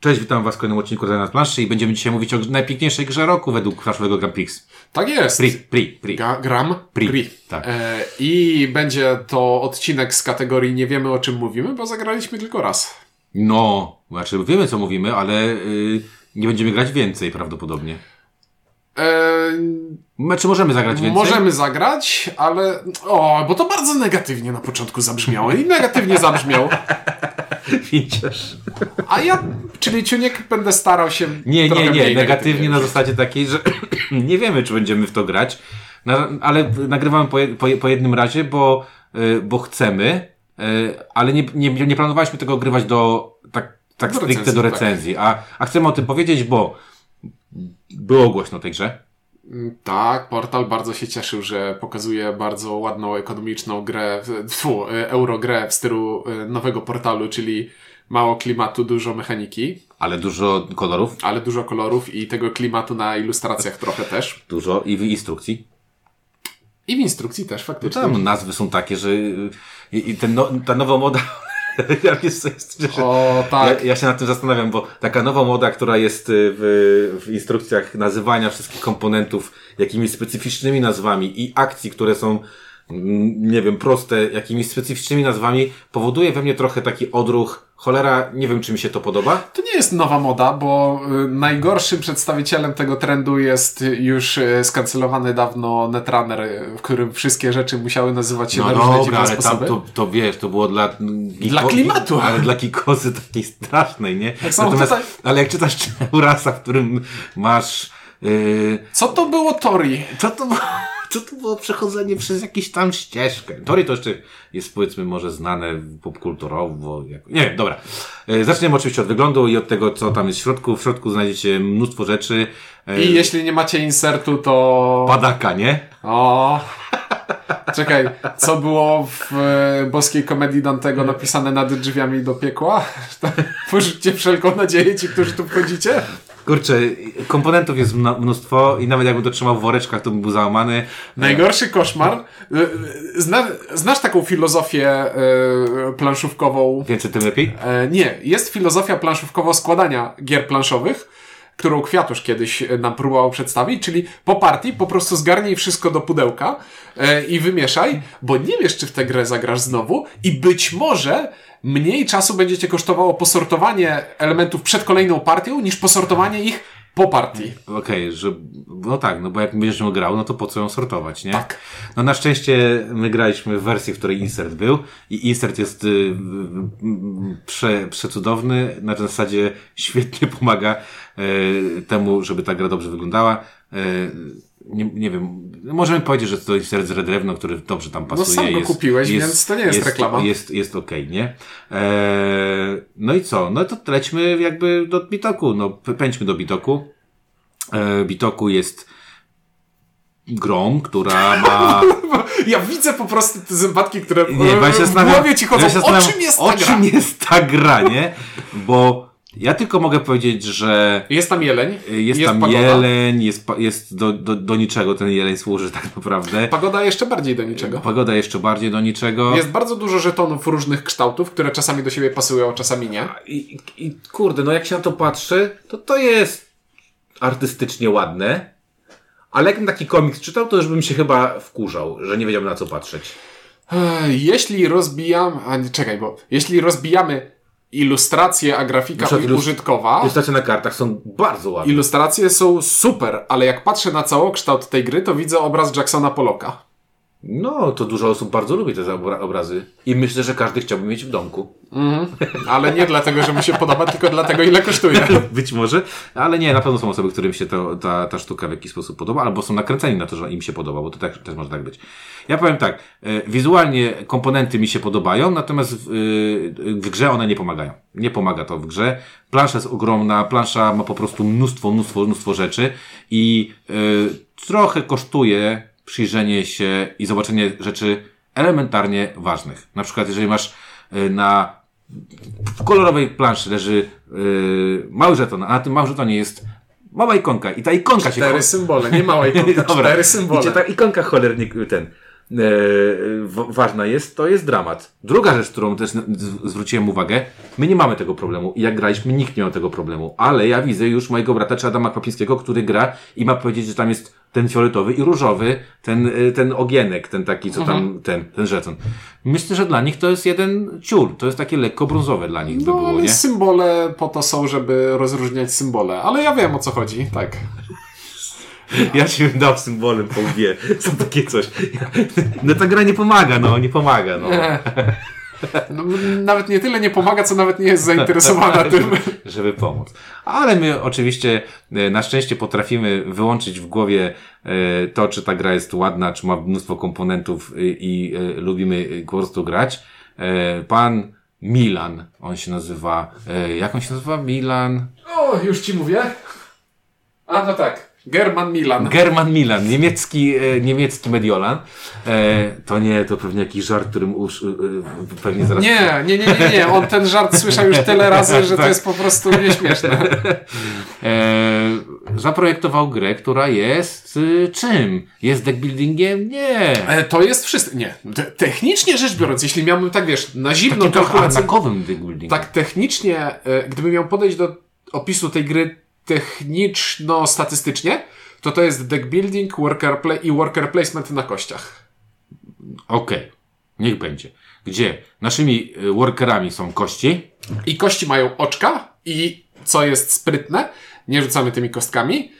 Cześć, witam Was w kolejnym odcinku na planszy i będziemy dzisiaj mówić o najpiękniejszej grze roku według naszego Grand Prix. Tak jest. Pri, pri, pri. Ga- Gram Pri, Pri. tak. E, I będzie to odcinek z kategorii Nie wiemy o czym mówimy, bo zagraliśmy tylko raz. No, znaczy wiemy co mówimy, ale y, nie będziemy grać więcej prawdopodobnie. E, Czy możemy zagrać więcej? możemy zagrać, ale. O, bo to bardzo negatywnie na początku zabrzmiało i negatywnie zabrzmiał. Widzisz? A ja, czyli Ciuniek, będę starał się. Nie, nie, nie. Negatywnie na zasadzie takiej, że nie wiemy, czy będziemy w to grać, na, ale nagrywamy po, po, po jednym razie, bo, y, bo chcemy, y, ale nie, nie, nie planowaliśmy tego ogrywać do tak, tak Do stricte recenzji, do tak. recenzji. A, a chcemy o tym powiedzieć, bo było głośno tej grze. Tak, portal bardzo się cieszył, że pokazuje bardzo ładną, ekonomiczną grę, tfu, e, eurogrę w stylu e, nowego portalu, czyli mało klimatu, dużo mechaniki, Ale dużo kolorów, ale dużo kolorów i tego klimatu na ilustracjach trochę też. dużo i w instrukcji. I w instrukcji też faktycznie. Tam nazwy są takie, że y, i, i ten no, ta nowa moda. ja, jest, O, tak. ja, ja się nad tym zastanawiam, bo taka nowa moda, która jest y, w, w instrukcjach nazywania wszystkich komponentów jakimiś specyficznymi nazwami i akcji, które są nie wiem, proste, jakimiś specyficznymi nazwami, powoduje we mnie trochę taki odruch. Cholera, nie wiem, czy mi się to podoba. To nie jest nowa moda, bo y, najgorszym przedstawicielem tego trendu jest już y, skancelowany dawno Netrunner, y, w którym wszystkie rzeczy musiały nazywać się No na różne dobra, dziwne ale tam sposoby. to, to wiesz, to było dla... Dla klimatu. Ale dla kikosy takiej strasznej, nie? Tak Natomiast, tutaj- ale jak czytasz Urasa, w którym masz... Yy, Co to było Tori? co to było? Co to było przechodzenie przez jakąś tam ścieżkę? Tori to jeszcze jest powiedzmy może znane popkulturowo. Jak... Nie, dobra. Yy, zaczniemy oczywiście od wyglądu i od tego, co tam jest w środku. W środku znajdziecie mnóstwo rzeczy. Yy, I jeśli nie macie insertu, to... Padaka, nie? O. Czekaj, co było w e, boskiej komedii Dantego napisane nad drzwiami do piekła? Porzućcie wszelką nadzieję ci, którzy tu wchodzicie? Kurczę, komponentów jest mnóstwo i nawet jakbym to trzymał w woreczkach, to bym był załamany. Najgorszy koszmar. E, e, Zna, znasz taką filozofię e, planszówkową? Więcej tym lepiej? E, nie, jest filozofia planszówkowo składania gier planszowych, którą Kwiatusz kiedyś nam próbował przedstawić, czyli po partii po prostu zgarnij wszystko do pudełka e, i wymieszaj, bo nie wiesz, czy w tę grę zagrasz znowu i być może mniej czasu będzie cię kosztowało posortowanie elementów przed kolejną partią, niż posortowanie ich po partii. Okej, że, no tak, no bo jak będziesz ją grał, no to po co ją sortować, nie? Tak. No na szczęście my graliśmy w wersji, w której insert był i insert jest y, y, y, prze, przecudowny, na zasadzie świetnie pomaga y, temu, żeby ta gra dobrze wyglądała. Nie, nie wiem, możemy powiedzieć, że to insert z Redrewno, który dobrze tam pasuje. sam go kupiłeś, więc to nie jest reklama. Jest, jest okej, nie? Eee, no i co? No to lećmy jakby do Bitoku. No, pędźmy do Bitoku. E, Bitoku jest grą, która ma... Ja widzę po prostu te zębatki, które Nie, bo ja się w głowie ci chodzą. ja się o czym jest ta O gra? czym jest ta gra, nie? Bo ja tylko mogę powiedzieć, że Jest tam jeleń, jest, tam pagoda. jeleń, jest, jest do, do, do niczego ten jeleń służy tak naprawdę. Pagoda jeszcze bardziej do niczego. Pogoda jeszcze bardziej do niczego. Jest bardzo dużo żetonów różnych kształtów, które czasami do siebie pasują, a czasami nie. I, I kurde, no jak się na to patrzy, to to jest artystycznie ładne, ale jakbym taki komiks czytał, to już bym się chyba wkurzał, że nie wiedział na co patrzeć. Jeśli rozbijam... A nie, czekaj, bo jeśli rozbijamy ilustrację, a grafika użytkowa, Ilustracje na kartach są bardzo ładne. ilustracje są super, ale jak patrzę na całokształt tej gry, to widzę obraz Jacksona Polloka. No, to dużo osób bardzo lubi te obra- obrazy. I myślę, że każdy chciałby mieć w domku. Ale nie dlatego, że mu się podoba, tylko dlatego, ile kosztuje. Być może, ale nie, na pewno są osoby, którym się to, ta, ta sztuka w jakiś sposób podoba, albo są nakręceni na to, że im się podoba, bo to tak, też może tak być. Ja powiem tak, e, wizualnie komponenty mi się podobają, natomiast w, e, w grze one nie pomagają. Nie pomaga to w grze. Plansza jest ogromna, plansza ma po prostu mnóstwo, mnóstwo, mnóstwo rzeczy i e, trochę kosztuje przyjrzenie się i zobaczenie rzeczy elementarnie ważnych. Na przykład, jeżeli masz e, na kolorowej planszy leży yy, mały żeton, a na tym małym żetonie jest mała ikonka i ta ikonka się... Cztery symbole, nie mała ikonka, Dobra. cztery I symbole. cię ta ikonka cholernie ten ważna jest, to jest dramat. Druga rzecz, którą też zwróciłem uwagę, my nie mamy tego problemu. I jak graliśmy, nikt nie miał tego problemu. Ale ja widzę już mojego brata, czy Adama Kwapińskiego, który gra i ma powiedzieć, że tam jest ten fioletowy i różowy, ten, y, ten ogienek, ten taki, co tam, ten, ten żeton. Myślę, że dla nich to jest jeden ciul. To jest takie lekko brązowe dla nich by No, było, ale nie? symbole po to są, żeby rozróżniać symbole. Ale ja wiem o co chodzi, tak. Ja ci bym dał symbolem po łbie. Co takie coś. No ta gra nie pomaga, no, nie pomaga, no. No, nawet nie tyle nie pomaga, co nawet nie jest zainteresowana tym. żeby pomóc. Ale my oczywiście e, na szczęście potrafimy wyłączyć w głowie e, to, czy ta gra jest ładna, czy ma mnóstwo komponentów i, i e, lubimy po prostu grać. E, Pan Milan, on się nazywa, e, jak on się nazywa? Milan? O, już ci mówię. A, no tak. German Milan. German Milan, niemiecki, e, niemiecki Mediolan. E, to nie, to pewnie jakiś żart, którym uż, e, e, pewnie zaraz... Nie, nie, nie, nie, nie. On ten żart słyszał już tyle razy, że to Tak. jest po prostu nieśmieszne. E, zaprojektował grę, która jest y, czym? Jest deckbuildingiem? Nie. E, To jest wszystko. Nie. Te- Technicznie rzecz biorąc, jeśli miałbym tak wiesz, na zimno Takim kalkulację. deckbuildingiem. Tak technicznie, gdybym miał podejść do opisu tej gry techniczno-statystycznie, to to jest deck building worker play i worker placement na kościach. Okej, niech będzie. Gdzie naszymi y, workerami są kości, I kości mają oczka i co jest sprytne, nie rzucamy tymi kostkami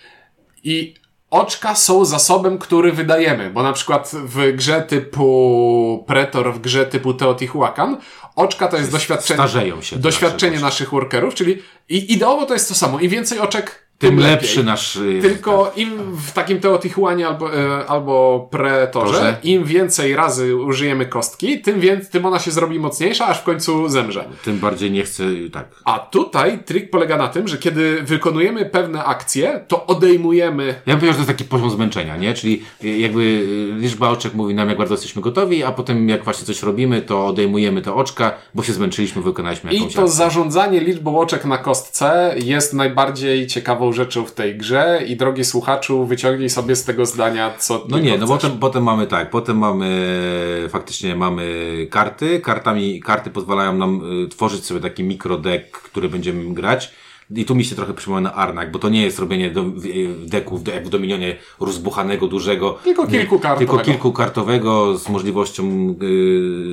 i oczka są zasobem, który wydajemy, bo na przykład w grze typu Pretor, w grze typu Teotihuacan, oczka to jest doświadczenie, starzeją się. te doświadczenie naszych workerów, czyli i ideowo to jest to samo. Im więcej oczek, Tym, tym, lepszy lepiej. nasz... y, Tylko im w takim Teotihuanie albo, e, albo Pretorze, Torze. im więcej razy użyjemy kostki, tym, więcej, tym ona się zrobi mocniejsza, aż w końcu zemrze. Tym bardziej nie chcę, tak. A tutaj trik polega na tym, że kiedy wykonujemy pewne akcje, to odejmujemy. Ja bym powiedział, że to jest taki poziom zmęczenia, nie? Czyli y, jakby y, liczba oczek mówi nam, jak bardzo jesteśmy gotowi, a potem jak właśnie coś robimy, to odejmujemy te oczka, bo się zmęczyliśmy, wykonaliśmy I jakąś to akcję. zarządzanie liczbą oczek na kostce jest najbardziej ciekawą rzeczą w tej grze. I drogi słuchaczu, wyciągnij sobie z tego zdania, co. No nie, no potem, potem mamy tak, potem mamy, faktycznie mamy karty, kartami, karty pozwalają nam y, tworzyć sobie taki mikrodek, który będziemy grać. I tu mi się trochę przypomina Arnak, bo to nie jest robienie do, w- w deku, w, jak w Dominionie rozbuchanego, dużego. Tylko kilkukartowego. Tylko kilkukartowego z możliwością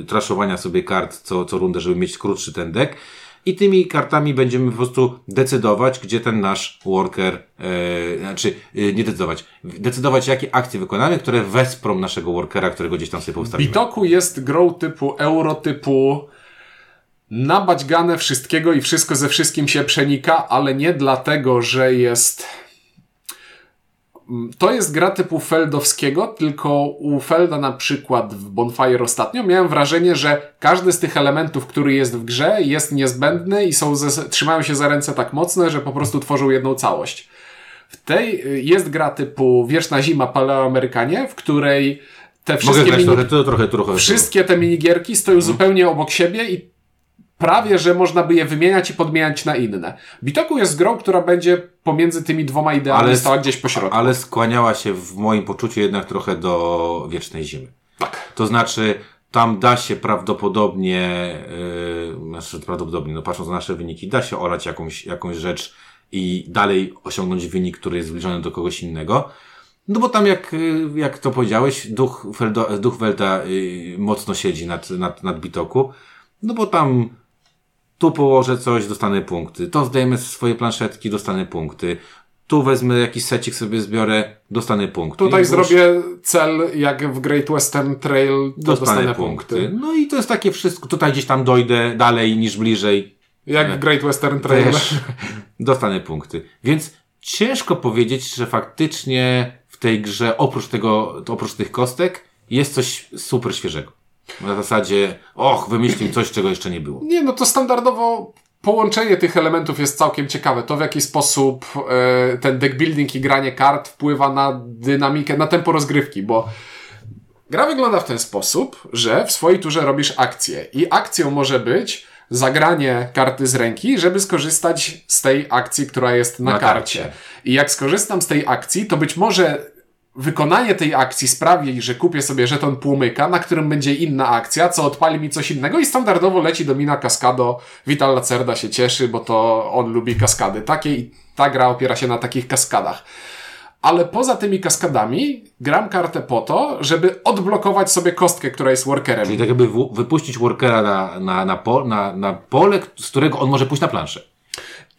y, traszowania sobie kart co, co rundę, żeby mieć krótszy ten dek. I tymi kartami będziemy po prostu decydować, gdzie ten nasz worker, e, znaczy e, nie decydować, decydować jakie akcje wykonamy, które wesprą naszego workera, którego gdzieś tam sobie postawimy. Bitoku jest grą typu euro, typu nabaćgane wszystkiego i wszystko ze wszystkim się przenika, ale nie dlatego, że jest... Mm, To jest gra typu Feldowskiego, tylko u Felda na przykład w Bonfire ostatnio miałem wrażenie, że każdy z tych elementów, który jest w grze jest niezbędny i są ze, trzymają się za ręce tak mocne, że po prostu tworzą jedną całość. W tej y, jest gra typu Wieczna Zima Paleoamerykanie, w której te Mogę wszystkie grać mini... trochę trochę trochę. Wszystkie te minigierki stoją Mhm. zupełnie obok siebie i prawie, że można by je wymieniać i podmieniać na inne. Bitoku jest grą, która będzie pomiędzy tymi dwoma ideami Ale- stała gdzieś po środku. Ale skłaniała się w moim poczuciu jednak trochę do Wiecznej Zimy. Tak. To znaczy, tam da się prawdopodobnie, yy, znaczy prawdopodobnie, no patrząc na nasze wyniki, da się orać jakąś, jakąś rzecz i dalej osiągnąć wynik, który jest zbliżony do kogoś innego. No bo tam, jak, y, jak to powiedziałeś, duch, Feldo, duch Welta y, mocno siedzi nad, nad, nad Bitoku. No bo tam tu położę coś, dostanę punkty. To zdejmę swoje planszetki, dostanę punkty. Tu wezmę jakiś secik sobie zbiorę, dostanę punkty. Tutaj już- zrobię cel jak w Great Western Trail, to dostanę dostanę punkty. punkty. No i to jest takie wszystko. Tutaj gdzieś tam dojdę dalej niż bliżej. Jak w Great Western Trail. Też dostanę punkty. Więc ciężko powiedzieć, że faktycznie w tej grze oprócz tego, oprócz tych kostek jest coś super świeżego. Na zasadzie, och, wymyślił coś, czego jeszcze nie było. Nie, no to standardowo połączenie tych elementów jest całkiem ciekawe. To w jaki sposób e, ten deck building i granie kart wpływa na dynamikę, na tempo rozgrywki, bo gra wygląda w ten sposób, że w swojej turze robisz akcję i akcją może być zagranie karty z ręki, żeby skorzystać z tej akcji, która jest na, Na karcie. karcie. I jak skorzystam z tej akcji, to być może wykonanie tej akcji sprawi, że kupię sobie żeton płomyka, na którym będzie inna akcja, co odpali mi coś innego i standardowo leci do mina Cascado. Vital Lacerda się cieszy, bo to on lubi kaskady. Takie i ta gra opiera się na takich kaskadach. Ale poza tymi kaskadami gram kartę po to, żeby odblokować sobie kostkę, która jest workerem. Czyli tak jakby wypuścić workera na, na, na, po, na, na pole, z którego on może pójść na planszę.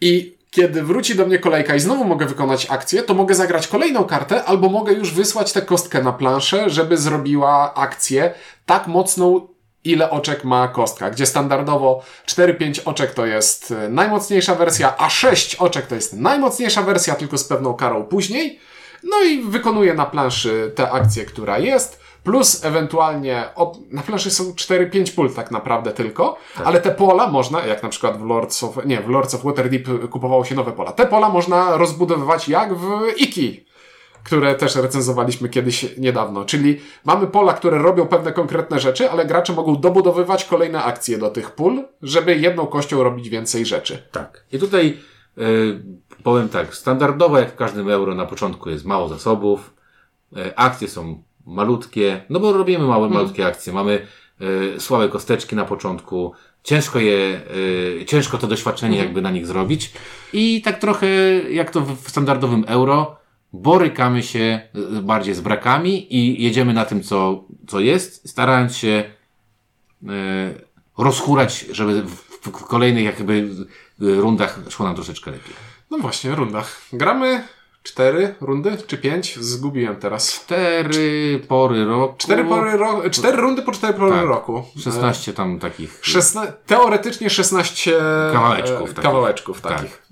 I kiedy wróci do mnie kolejka i znowu mogę wykonać akcję, to mogę zagrać kolejną kartę, albo mogę już wysłać tę kostkę na planszę, żeby zrobiła akcję tak mocną, ile oczek ma kostka. Gdzie standardowo 4-5 oczek to jest e, najmocniejsza wersja, a 6 oczek to jest najmocniejsza wersja, tylko z pewną karą później. No i wykonuję na planszy tę akcję, która jest. Plus ewentualnie od, na planszy są 4-5 pól tak naprawdę tylko, ale te pola można, jak na przykład w Lords of, nie, w Lords of Waterdeep kupowało się nowe pola. Te pola można rozbudowywać jak w Iki, które też recenzowaliśmy kiedyś niedawno. Czyli mamy pola, które robią pewne konkretne rzeczy, ale gracze mogą dobudowywać kolejne akcje do tych pól, żeby jedną kością robić więcej rzeczy. Tak. I tutaj y, powiem tak, standardowo jak w każdym euro na początku jest mało zasobów, y, akcje są malutkie, no bo robimy małe, malutkie akcje, mamy y, słabe kosteczki na początku, ciężko je, y, ciężko to doświadczenie jakby na nich zrobić. I tak trochę jak to w standardowym euro, borykamy się y, bardziej z brakami i jedziemy na tym, co, co jest, starając się e, rozchurać, żeby w, w kolejnych jakby e, rundach szło nam troszeczkę lepiej. No właśnie, rundach. Gramy cztery rundy, czy pięć? Zgubiłem teraz. Cztery pory roku. Cztery, pory ro... cztery rundy po cztery pory Tak. roku. 16 tam takich. Szesna... Teoretycznie 16 Kawałeczków e, takich. kawałeczków Tak. takich.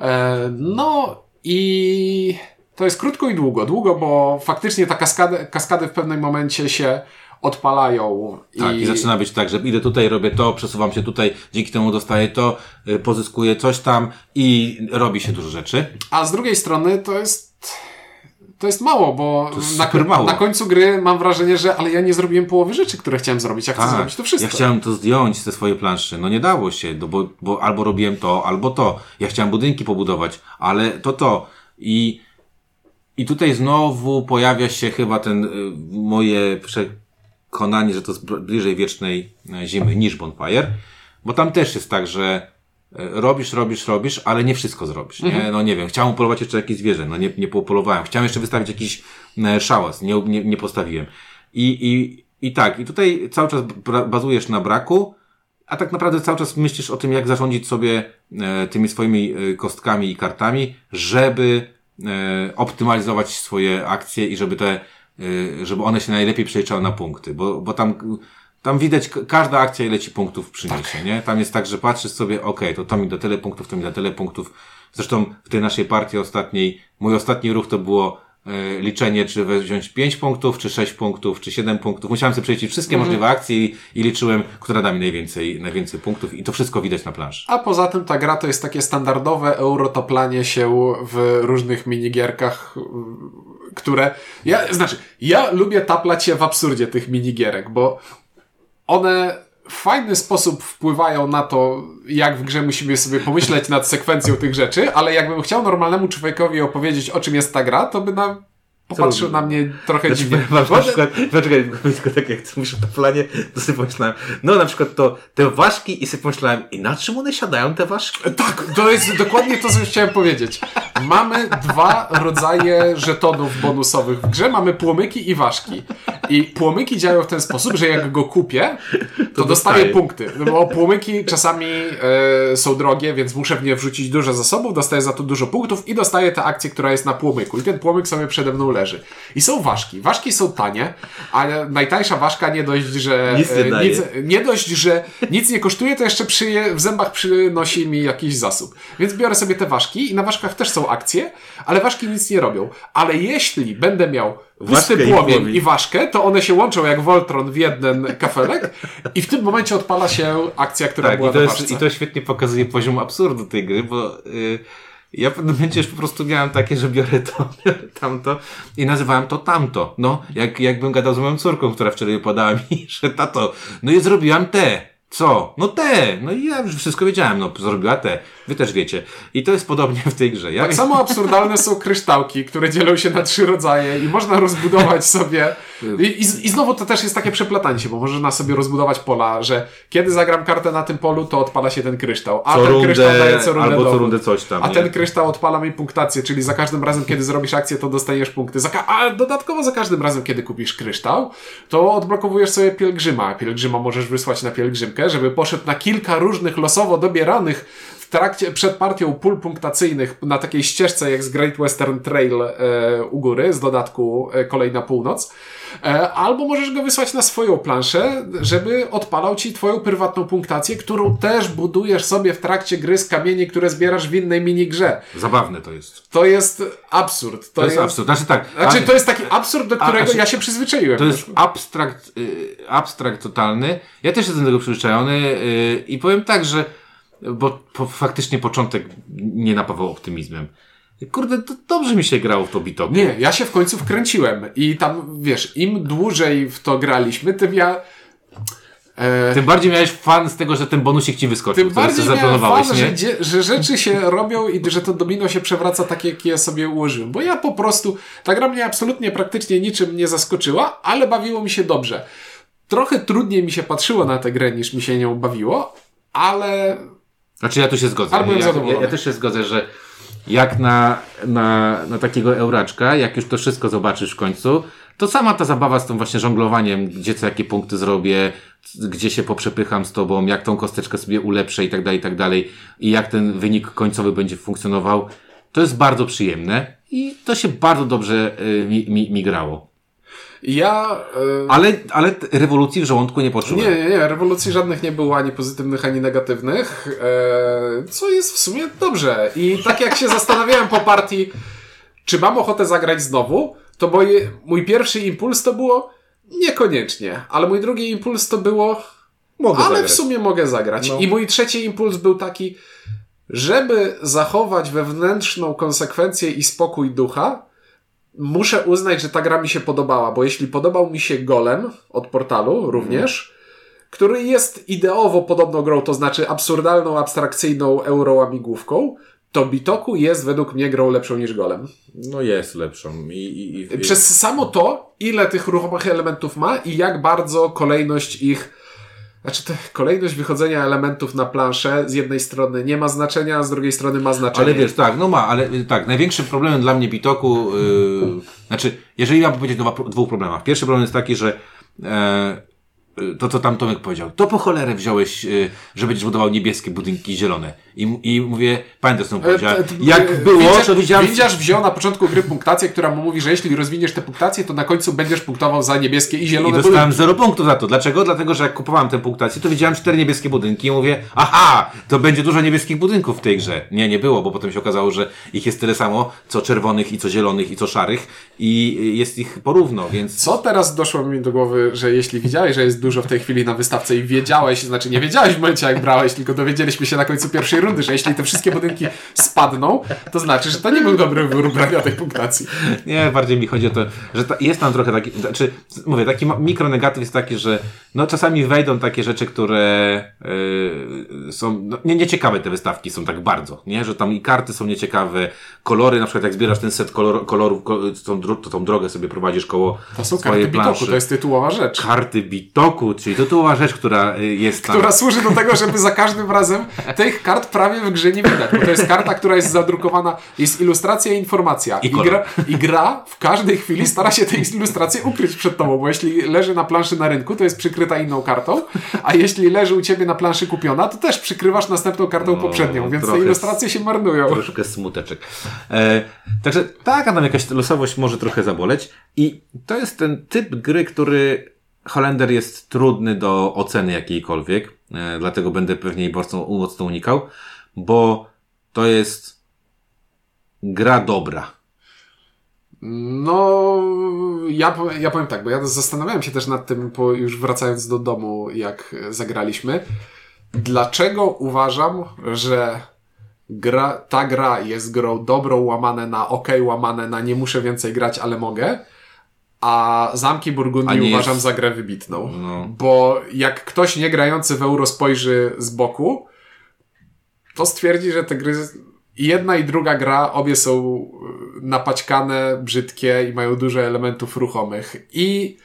E, no i to jest krótko i długo. Długo, bo faktycznie ta kaskady, kaskady w pewnym momencie się odpalają. Tak, i... zaczyna być tak, że idę tutaj, robię to, przesuwam się tutaj, dzięki temu dostaję to, y, pozyskuję coś tam i robi się dużo rzeczy. A z drugiej strony to jest. To jest mało, bo jest na, mało. na końcu gry mam wrażenie, że ale ja nie zrobiłem połowy rzeczy, które chciałem zrobić. Ja chcę zrobić to wszystko. Tak. Ja chciałem to zdjąć ze swojej planszy. No nie dało się, no bo, bo albo robiłem to, albo to. Ja chciałem budynki pobudować, ale to to. I, i tutaj znowu pojawia się chyba ten y, moje przekonanie, że to jest bliżej wiecznej e, zimy niż Bonfire, bo tam też jest tak, że e, robisz, robisz, robisz, ale nie wszystko zrobisz, nie? No nie wiem, chciałem upolować jeszcze jakieś zwierzę, no nie, nie popolowałem. Chciałem jeszcze wystawić jakiś e, szałas, nie, nie, nie postawiłem. I, i, I tak, i tutaj cały czas bazujesz na braku, a tak naprawdę cały czas myślisz o tym, jak zarządzić sobie tymi swoimi kostkami i kartami, żeby optymalizować swoje akcje i żeby te, żeby one się najlepiej przeliczały na punkty, bo, bo tam, tam widać, każda akcja ile ci punktów przyniesie, nie? Tam jest tak, że patrzysz sobie, okej, to to mi da tyle punktów, to mi da tyle punktów. Zresztą w tej naszej partii ostatniej, mój ostatni ruch to było e, liczenie, czy wziąć 5 punktów, czy 6 punktów, czy 7 punktów. Musiałem sobie przejść wszystkie możliwe akcje i, i liczyłem, która da mi najwięcej, najwięcej punktów i to wszystko widać na planszy. A poza tym ta gra to jest takie standardowe eurotoplanie się w różnych minigierkach, y, które... Ja, znaczy, ja lubię taplać się w absurdzie tych minigierek, bo one w fajny sposób wpływają na to, jak w grze musimy sobie pomyśleć nad sekwencją tych rzeczy, ale jakbym chciał normalnemu człowiekowi opowiedzieć, o czym jest ta gra, to by na... popatrzył na mnie trochę Znaczy, dziwnie. masz na przykład, poczekaj, tylko tak jak mówisz o to planie, to sobie pomyślałem, no na przykład to te ważki i sobie pomyślałem, i na czym one siadają, te ważki? Tak, to jest dokładnie to, co chciałem powiedzieć. Mamy dwa rodzaje żetonów bonusowych w grze. Mamy płomyki i ważki. I płomyki działają w ten sposób, że jak go kupię, to, dostaję dostaję. punkty. No bo płomyki czasami e, są drogie, więc muszę w nie wrzucić dużo zasobów, dostaję za to dużo punktów i dostaję tę akcję, która jest na płomyku. I ten płomyk sobie przede mną leży. I są ważki. Ważki są tanie, a najtańsza ważka nie dość, że Nic nie e, nic, nie dość, że nic nie kosztuje, to jeszcze przy, w zębach przynosi mi jakiś zasób. Więc biorę sobie te ważki i na ważkach też są akcje, ale ważki nic nie robią. Ale jeśli będę miał pusty i płomień płomień. i ważkę, to one się łączą jak Voltron w jeden kafelek i w tym momencie odpala się akcja, która Tak, była i to, na jest, i to świetnie pokazuje poziom absurdu tej gry, bo y, ja w pewnym momencie już po prostu miałem takie, że biorę to, biorę tamto i nazywałem to tamto. No, jak, jakbym gadał z moją córką, która wczoraj podała mi, że tato, no i zrobiłam te. Co? No te! No i ja już wszystko wiedziałem, no zrobiła te. Wy też wiecie. I to jest podobnie w tej grze. Ja... Tak samo absurdalne są kryształki, które dzielą się na trzy rodzaje i można rozbudować sobie. I, i, I znowu to też jest takie przeplatanie się, bo można sobie rozbudować pola, że kiedy zagram kartę na tym polu, to odpala się ten kryształ. A co ten rundę, kryształ daje co rundę albo co rundę coś tam. A nie? ten kryształ odpala mi punktację, czyli za każdym razem, kiedy zrobisz akcję, to dostajesz punkty. A dodatkowo za każdym razem, kiedy kupisz kryształ, to odblokowujesz sobie pielgrzyma. Pielgrzyma możesz wysłać na pielgrzymkę, żeby poszedł na kilka różnych losowo dobieranych w trakcie, przed partią pól punktacyjnych na takiej ścieżce jak z Great Western Trail e, u góry, z dodatku e, kolej na północ. E, albo możesz go wysłać na swoją planszę, żeby odpalał ci twoją prywatną punktację, którą też budujesz sobie w trakcie gry z kamieni, które zbierasz w innej minigrze. Zabawne to jest. To jest absurd. To, jest absurd. Znaczy tak. Znaczy, to jest taki absurd, do A, którego znaczy- ja się przyzwyczaiłem. To jest abstrakt, y, abstrakt totalny. Ja też jestem do tego przyzwyczajony y, i powiem tak, że bo po, faktycznie początek nie napawał optymizmem. Kurde, to dobrze mi się grało w to bitoku. Nie, ja się w końcu wkręciłem i tam, wiesz, im dłużej w to graliśmy, tym ja... E, Tym bardziej miałeś fan z tego, że ten bonusik ci wyskoczył. tym bardziej zaplanowałeś, fan, nie? że, że rzeczy się robią i że to domino się przewraca tak, jak je sobie ułożyłem. Bo ja po prostu, ta gra mnie absolutnie praktycznie niczym nie zaskoczyła, ale bawiło mi się dobrze. Trochę trudniej mi się patrzyło na tę grę, niż mi się nią bawiło, ale Znaczy ja tu się zgodzę. Byłem ja, ja, ja też się zgodzę, że jak na, na, na takiego euraczka, jak już to wszystko zobaczysz w końcu, to sama ta zabawa z tym właśnie żonglowaniem, gdzie co jakie punkty zrobię, gdzie się poprzepycham z tobą, jak tą kosteczkę sobie ulepszę i tak dalej, i tak dalej, i jak ten wynik końcowy będzie funkcjonował, to jest bardzo przyjemne i to się bardzo dobrze y, mi, mi, mi grało. Ja... e, Ale, ale rewolucji w żołądku nie poczułem. Nie, nie, nie. Rewolucji żadnych nie było, ani pozytywnych, ani negatywnych. E, co jest w sumie dobrze. I tak jak się zastanawiałem po partii, czy mam ochotę zagrać znowu, to moje, mój pierwszy impuls to było niekoniecznie. Ale mój drugi impuls to było, Mogę ale zagrać. w sumie mogę zagrać. No. I mój trzeci impuls był taki, żeby zachować wewnętrzną konsekwencję i spokój ducha, muszę uznać, że ta gra mi się podobała, bo jeśli podobał mi się Golem od portalu również, który jest ideowo podobną grą, to znaczy absurdalną, abstrakcyjną euroamigłówką, to Bitoku jest według mnie grą lepszą niż Golem. No jest lepszą. I, i, i, Przez samo to, ile tych ruchomych elementów ma i jak bardzo kolejność ich znaczy, te, kolejność wychodzenia elementów na planszę z jednej strony nie ma znaczenia, a z drugiej strony ma znaczenie. Ale wiesz, tak, no ma, ale y, tak, największym problemem dla mnie Bitoku, yy, znaczy, jeżeli miałbym powiedzieć o dwóch problemach. Pierwszy problem jest taki, że e, to, co tam Tomek powiedział, to po cholerę wziąłeś, y, że będziesz budował niebieskie budynki zielone. I, i mówię, pamiętasz, co powiedziałem. E, t- Jak e, było, Windziarz- to widziałem... Windziarz wziął na początku gry punktację, która mu mówi, że jeśli rozwiniesz tę punktację, to na końcu będziesz punktował za niebieskie i I zielone dostałem budynki. zero punktów za to. Dlaczego? Dlatego, że jak kupowałem tę punktację, to widziałem cztery niebieskie budynki i mówię, aha, to będzie dużo niebieskich budynków w tej grze. Nie, nie było, bo potem się okazało, że ich jest tyle samo, co czerwonych i co zielonych i co szarych i y, jest ich porówno, więc... Co teraz doszło mi do głowy, że jeśli widziałeś, że jest dużo w tej chwili na wystawce i wiedziałeś, znaczy nie wiedziałeś w momencie jak brałeś, tylko dowiedzieliśmy się na końcu pierwszej rundy, że jeśli te wszystkie budynki spadną, to znaczy, że to nie był dobry wybór brania tej punktacji. Nie, bardziej mi chodzi o to, że ta, jest tam trochę taki, znaczy, mówię, taki mikronegatyw jest taki, że no czasami wejdą takie rzeczy, które yy, są, no, nie, nieciekawe te wystawki są tak bardzo, nie? Że tam i karty są nieciekawe, kolory, na przykład jak zbierasz ten set kolor, kolorów, ko, tą, to tą drogę sobie prowadzisz koło To są swojej karty planszy. bitoku, to jest tytułowa rzecz. Karty bitoku, czyli tytułowa rzecz, która y, jest tam. która służy do tego, żeby za każdym razem tych kart prawie w grze nie widać, bo to jest karta, która jest zadrukowana, jest ilustracja i informacja. I I, gra, I gra w każdej chwili stara się tę ilustrację ukryć przed tobą, bo jeśli leży na planszy na rynku, to jest przykryta inną kartą, a jeśli leży u ciebie na planszy kupiona, to też przykrywasz następną kartą No, poprzednią, więc te ilustracje się marnują. Troszkę smuteczek. E, także tak, a tam jakaś losowość może trochę zaboleć. I to jest ten typ gry, który Holender jest trudny do oceny jakiejkolwiek. E, dlatego będę pewnie mocno, mocno unikał, bo to jest gra dobra. No, ja, ja powiem tak, bo ja zastanawiałem się też nad tym, po, już wracając do domu, jak zagraliśmy. Dlaczego uważam, że gra, ta gra jest grą dobrą, łamane na ok, łamane na nie muszę więcej grać, ale mogę, a Zamki Burgundii nie uważam jest- za grę wybitną. No. Bo jak ktoś nie grający w euro spojrzy z boku, to stwierdzi, że te gry, i jedna i druga gra, obie są y, napaćkane, brzydkie i mają dużo elementów ruchomych. I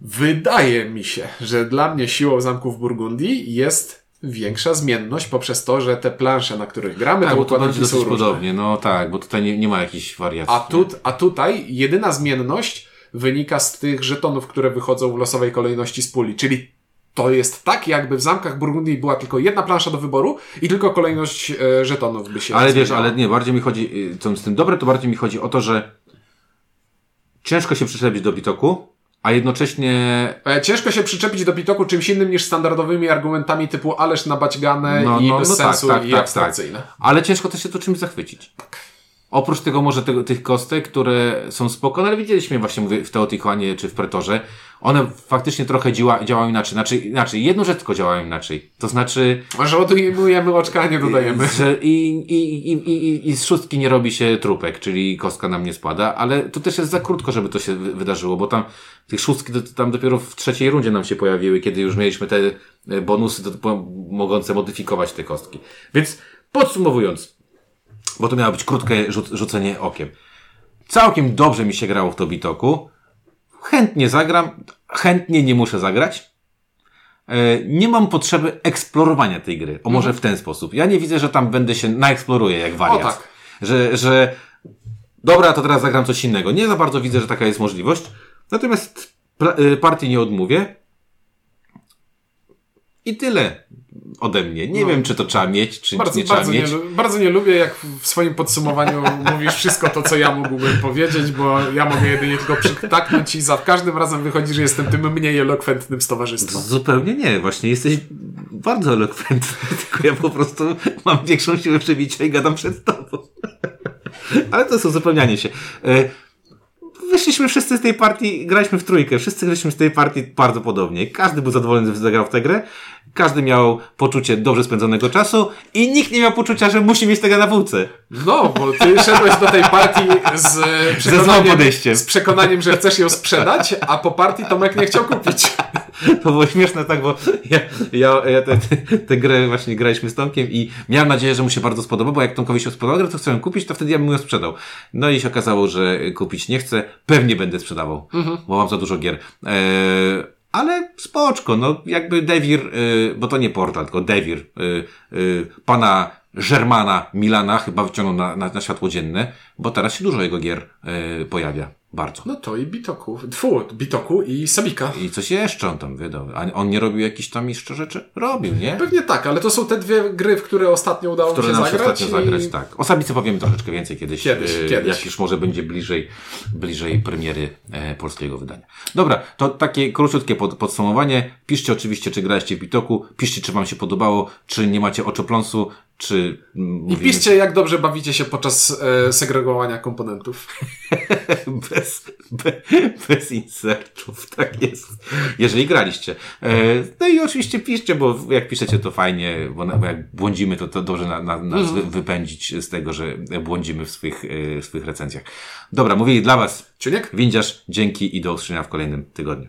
wydaje mi się, że dla mnie siłą zamków Burgundii jest większa zmienność poprzez to, że te plansze, na których gramy, Tak, to układanki są różne. podobnie. No tak, bo tutaj nie, nie ma jakichś wariacji. A, tu, a tutaj jedyna zmienność wynika z tych żetonów, które wychodzą w losowej kolejności z puli. Czyli to jest tak, jakby w zamkach Burgundii była tylko jedna plansza do wyboru i tylko kolejność e, żetonów by się Ale wiesz, ale nie, bardziej mi chodzi, y, co z tym dobre, to bardziej mi chodzi o to, że ciężko się przyczepić do bitoku, a jednocześnie E, Ciężko się przyczepić do Pitoku czymś innym niż standardowymi argumentami typu ależ nabaćgane No, i no, bez no tak, sensu tak, i tak, abstrakcyjne. Ale ciężko też się to czymś zachwycić. Oprócz tego może tego, tych kostek, które są spoko, no ale widzieliśmy właśnie mówię, w Teotihuanie czy w Pretorze, one faktycznie trochę działa, działają inaczej. Znaczy, inaczej. Jedną rzecz tylko działają inaczej. To znaczy, Może odujmujemy oczka, nie dodajemy. że i, i, i, i, i, z szóstki nie robi się trupek, czyli kostka nam nie spada, ale to też jest za krótko, żeby to się wy- wydarzyło, bo tam tych szóstki tam dopiero w trzeciej rundzie nam się pojawiły, kiedy już mieliśmy te e, bonusy do, mogące modyfikować te kostki. Więc podsumowując, bo to miało być krótkie rzuc, rzucenie okiem. Całkiem dobrze mi się grało w to bitoku. Chętnie zagram, chętnie nie muszę zagrać. E, Nie mam potrzeby eksplorowania tej gry. O może w ten sposób. Ja nie widzę, że tam będę się naeksploruję jak wariat. O tak. Że, że dobra, to teraz zagram coś innego. Nie za bardzo widzę, że taka jest możliwość. Natomiast y, partii nie odmówię. I tyle ode mnie. Nie wiem, czy to trzeba mieć, czy Bardzo, nie trzeba bardzo, nie, mieć. lu- bardzo nie lubię, jak w swoim podsumowaniu mówisz wszystko to, co ja mógłbym powiedzieć, bo ja mogę jedynie tylko przytaknąć i za każdym razem wychodzi, że jestem tym mniej elokwentnym z towarzystwa. Zupełnie nie, właśnie jesteś bardzo elokwentny, tylko ja po prostu mam większą siłę przebicia i gadam przed tobą. Ale to jest uzupełnianie się. Wyszliśmy wszyscy z tej partii, graliśmy w trójkę, wszyscy graliśmy z tej partii bardzo podobnie. Każdy był zadowolony, że zagrał w tę grę, każdy miał poczucie dobrze spędzonego czasu i nikt nie miał poczucia, że musi mieć tego na półce. No, bo ty szedłeś do tej partii z przekonaniem, podejściem. z przekonaniem, że chcesz ją sprzedać, a po partii Tomek nie chciał kupić. To było śmieszne, tak, bo ja, ja, ja tę te, te grę właśnie graliśmy z Tomkiem i miałem nadzieję, że mu się bardzo spodoba, bo jak Tomkowi się spodobała grę, to chcę ją kupić, to wtedy ja bym ją sprzedał. No i się okazało, że kupić nie chcę. Pewnie będę sprzedawał, bo mam za dużo gier. Eee, ale spoczko, no jakby Devir, y, bo to nie portal, tylko Devir, y, y, pana Germana Milana chyba wyciągnął na, na, na światło dzienne, bo teraz się dużo jego gier pojawia. Bardzo. No to i Bitoku. Tfu, Bitoku i Sabika. I coś jeszcze on tam wydał. A on nie robił jakichś tam jeszcze rzeczy? Robił, nie? Pewnie tak, ale to są te dwie gry, w które ostatnio udało Które się nam się zagrać. ostatnio i- zagrać, tak. O Sabice powiemy troszeczkę więcej kiedyś. Kiedyś, e, kiedyś. Jak już może będzie bliżej, bliżej premiery e, polskiego wydania. Dobra, to takie króciutkie pod, podsumowanie. Piszcie oczywiście, czy graliście w Bitoku. Piszcie, czy wam się podobało, czy nie macie oczopląsu, czy... I piszcie, jak dobrze bawicie się podczas e, segregowania komponentów. bez, be, bez insertów, tak jest. Jeżeli graliście. E, no i oczywiście piszcie, bo jak piszecie to fajnie, bo, bo jak błądzimy, to, to dobrze na, na, nas wy, wypędzić z tego, że błądzimy w swych, e, w swych recenzjach. Dobra, mówili dla Was Ciuniek? Windziarz, dzięki i do usłyszenia w kolejnym tygodniu.